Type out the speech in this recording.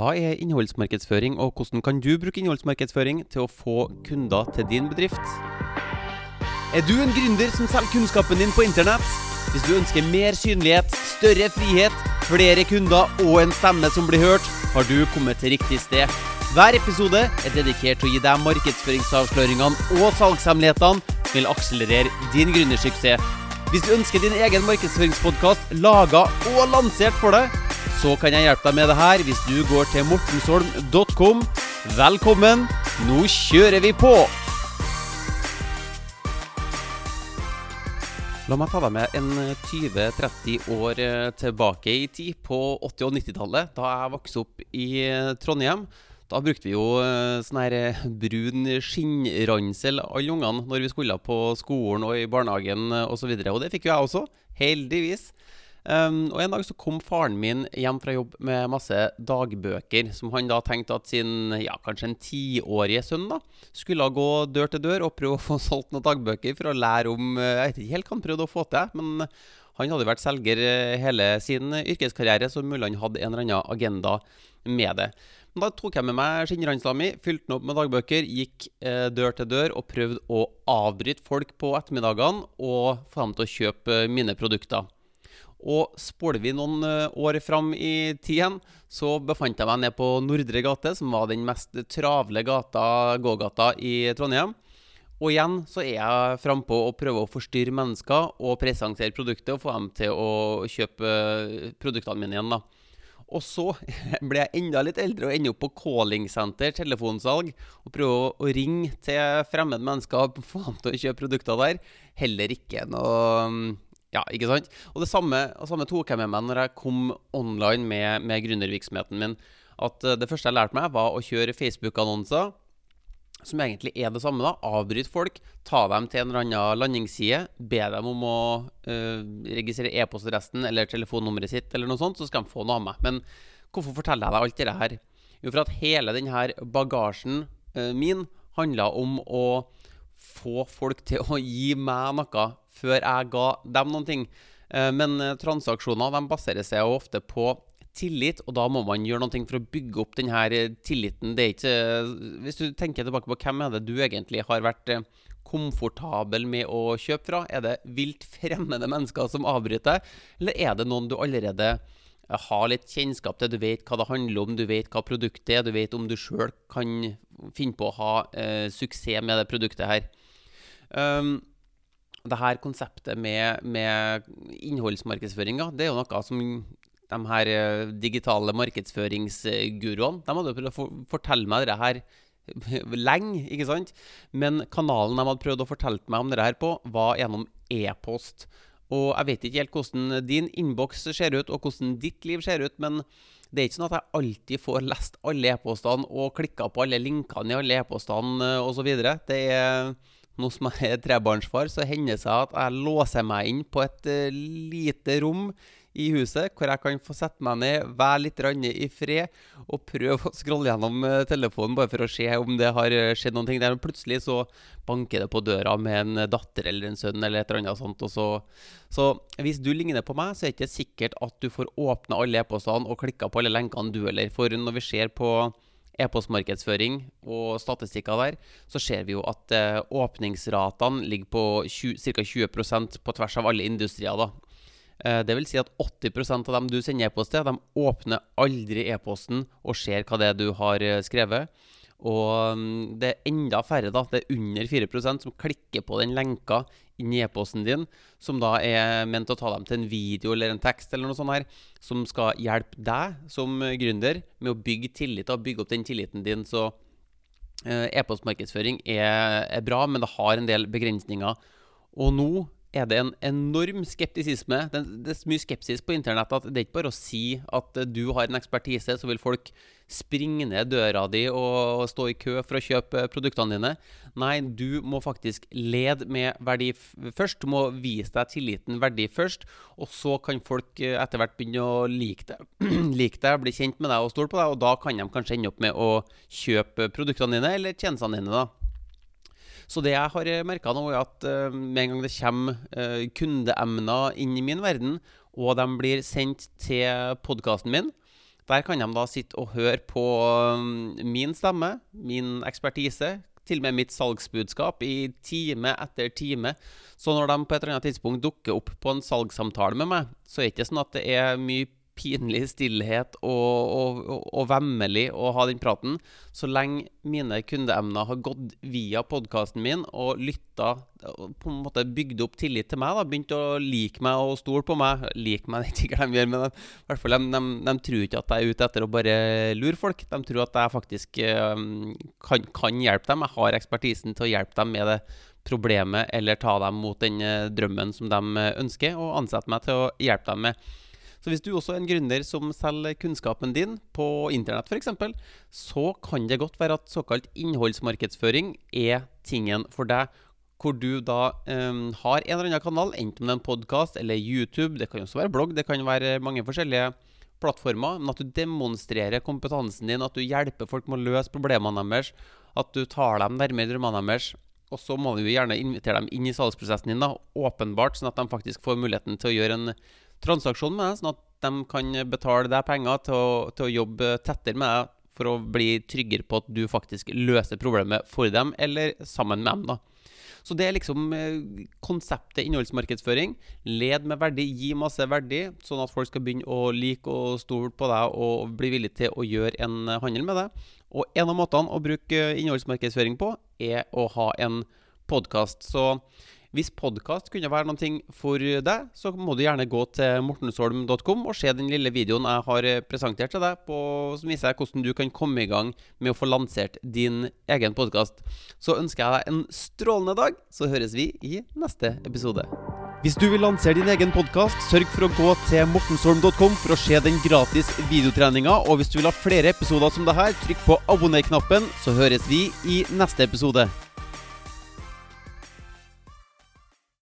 Hva er innholdsmarkedsføring, og hvordan kan du bruke innholdsmarkedsføring til å få kunder til din bedrift? Er du en gründer som selger kunnskapen din på internett? Hvis du ønsker mer synlighet, større frihet, flere kunder og en stemme som blir hørt, har du kommet til riktig sted. Hver episode er dedikert til å gi deg markedsføringsavsløringene og salgshemmelighetene som vil akselerere din gründersuksess. Hvis du ønsker din egen markedsføringspodkast laga og lansert for deg, så kan jeg hjelpe deg med det her hvis du går til mortensholm.com. Velkommen, nå kjører vi på! La meg ta deg med en 20-30 år eh, tilbake i tid, på 80- og 90-tallet, da jeg vokste opp i eh, Trondheim. Da brukte vi jo eh, sånn her brun skinnransel, alle ungene, når vi skulle på skolen og i barnehagen osv. Og, så og det fikk jo jeg også, heldigvis. Um, og En dag så kom faren min hjem fra jobb med masse dagbøker, som han da tenkte at sin ja, kanskje en tiårige sønn da, skulle gå dør til dør og prøve å få solgt noen dagbøker for å lære om eh, Jeg vet ikke helt hva han prøvde å få til, men han hadde vært selger eh, hele sin yrkeskarriere, så mulig han hadde en eller annen agenda med det. Da tok jeg med meg skinnransla mi, fylte den opp med dagbøker, gikk eh, dør til dør og prøvde å avbryte folk på ettermiddagene og få dem til å kjøpe mine produkter. Og spoler vi noen eh, år fram i tiden, så befant jeg meg ned på Nordre gate, som var den mest travle gata, gågata i Trondheim. Og igjen så er jeg frampå og prøver å forstyrre mennesker og presentere produktet og få dem til å kjøpe eh, produktene mine igjen. da. Og så ble jeg enda litt eldre og ender opp på callingsenter, telefonsalg, og prøver å ringe til fremmede mennesker og få dem til å kjøpe produkter der. Heller ikke noe mm, ja, ikke sant? Og det samme, og samme tok jeg med meg når jeg kom online med, med gründervirksomheten min. At uh, det første jeg lærte meg, var å kjøre Facebook-annonser. Som egentlig er det samme. da Avbryte folk, ta dem til en eller annen landingsside. Be dem om å uh, registrere e-postadressen eller telefonnummeret sitt, eller noe sånt, så skal de få noe av meg. Men hvorfor forteller jeg deg alt dette her? Jo, for at hele denne bagasjen uh, min handla om å få folk til å gi meg noe før jeg ga dem noen ting. Eh, men eh, transaksjoner de baserer seg ofte på tillit, og da må man gjøre noe for å bygge opp denne eh, tilliten. Det er ikke, hvis du tenker tilbake på hvem er det du egentlig har vært komfortabel med å kjøpe fra? Er det vilt fremmede mennesker som avbryter, eller er det noen du allerede har litt kjennskap til? Du vet hva det handler om, du vet hva produktet er, du vet om du sjøl kan finne på å ha eh, suksess med det produktet her. Um, det her konseptet med, med innholdsmarkedsføring, det er jo noe som de her eh, digitale markedsføringsguruene De hadde prøvd å fortelle meg det her lenge, ikke sant? Men kanalen de hadde prøvd å fortelle meg om det her på, var gjennom e-post. Og jeg vet ikke helt hvordan din innboks ser ut, og hvordan ditt liv ser ut, men det er ikke sånn at jeg alltid får lest alle e-postene og klikka på alle linkene i alle e-postene eh, osv. Det er nå som jeg er trebarnsfar, så hender det seg at jeg låser meg inn på et uh, lite rom i huset, hvor jeg kan få sette meg ned, være litt i fred og prøve å scrolle gjennom uh, telefonen bare for å se om det har uh, skjedd noen ting der. Plutselig så banker det på døra med en datter eller en sønn eller et eller annet sånt. Så, så hvis du ligner på meg, så er det ikke sikkert at du får åpna alle e-postene og klikka på alle lenkene du heller. For når vi ser på e-postmarkedsføring og statistikker der, så ser vi jo at eh, åpningsratene ligger på ca. 20% på tvers av alle industrier. da. Eh, det vil si at 80% av dem du sender e-post til, de åpner aldri e-posten og ser hva det er du har eh, skrevet. Og mm, det er enda færre, da, det er under 4% som klikker på den lenka i e-posten din, som da er ment å ta dem til en video eller en tekst eller noe sånt her, som skal hjelpe deg som gründer med å bygge tillit og bygge opp den tilliten din. Så eh, e-postmarkedsføring er, er bra, men det har en del begrensninger. Og nå er det en enorm skeptisisme. Det, er mye skepsis på internett at det er ikke bare å si at du har en ekspertise, så vil folk springe ned døra di og stå i kø for å kjøpe produktene dine. Nei, du må faktisk lede med verdi først. Du må vise deg tilliten verdi først. Og så kan folk eh, etter hvert begynne å like deg, like deg bli kjent med deg og stole på deg. Og da kan de kanskje ende opp med å kjøpe produktene dine eller tjenestene dine. da. Så det jeg har eh, merka nå, er at uh, med en gang det kommer uh, kundeemner inn i min verden, og de blir sendt til podkasten min, Der kan de da sitte og høre på min stemme, min ekspertise, til og med mitt salgsbudskap i time etter time. Så når de på et eller annet tidspunkt dukker opp på en salgssamtale med meg, så er det ikke sånn at det er mye pinlig stillhet og, og, og, vemmelig å ha den praten, så lenge mine kundeemner har gått via podkasten min og lytta på en måte bygd opp tillit til meg, da, begynt å like meg og stole på meg. Like meg, det ikke hva de gjør, men de, i hvert fall, de, de, de, tror ikke at jeg er ute etter å bare lure folk. De tror at jeg faktisk um, kan, kan, hjelpe dem. Jeg har ekspertisen til å hjelpe dem med det problemet, eller ta dem mot den uh, drømmen som de ønsker, og ansette meg til å hjelpe dem med. Så hvis du også er en gründer som selger kunnskapen din på internett f.eks., så kan det godt være at såkalt innholdsmarkedsføring er tingen for deg. Hvor du da um, har en eller annen kanal, enten det er en podkast eller YouTube, det kan også være blogg, det kan være mange forskjellige plattformer, men at du demonstrerer kompetansen din, at du hjelper folk med å løse problemene deres, at du tar dem nærmere drømmene deres. Og så må du gjerne invitere dem inn i salgsprosessen din, da, åpenbart, sånn at de faktisk får muligheten til å gjøre en transaksjon med deg, sånn at de kan betale deg penger til å, til å jobbe tettere med deg for å bli tryggere på at du faktisk løser problemet for dem, eller sammen med dem. da. Så det er liksom eh, konseptet innholdsmarkedsføring. Led med verdi, gi masse verdi, sånn at folk skal begynne å like og stole på deg og bli villige til å gjøre en handel med deg. Og en av måtene å bruke innholdsmarkedsføring på, er å ha en podkast. Så hvis podkast kunne være noe for deg, så må du gjerne gå til mortensholm.com og se den lille videoen jeg har presentert til deg, på, som viser deg hvordan du kan komme i gang med å få lansert din egen podkast. Så ønsker jeg deg en strålende dag, så høres vi i neste episode. Hvis du vil lansere din egen podkast, sørg for å gå til mortensholm.com for å se den gratis videotreninga. Og hvis du vil ha flere episoder som dette, trykk på abonner-knappen, så høres vi i neste episode.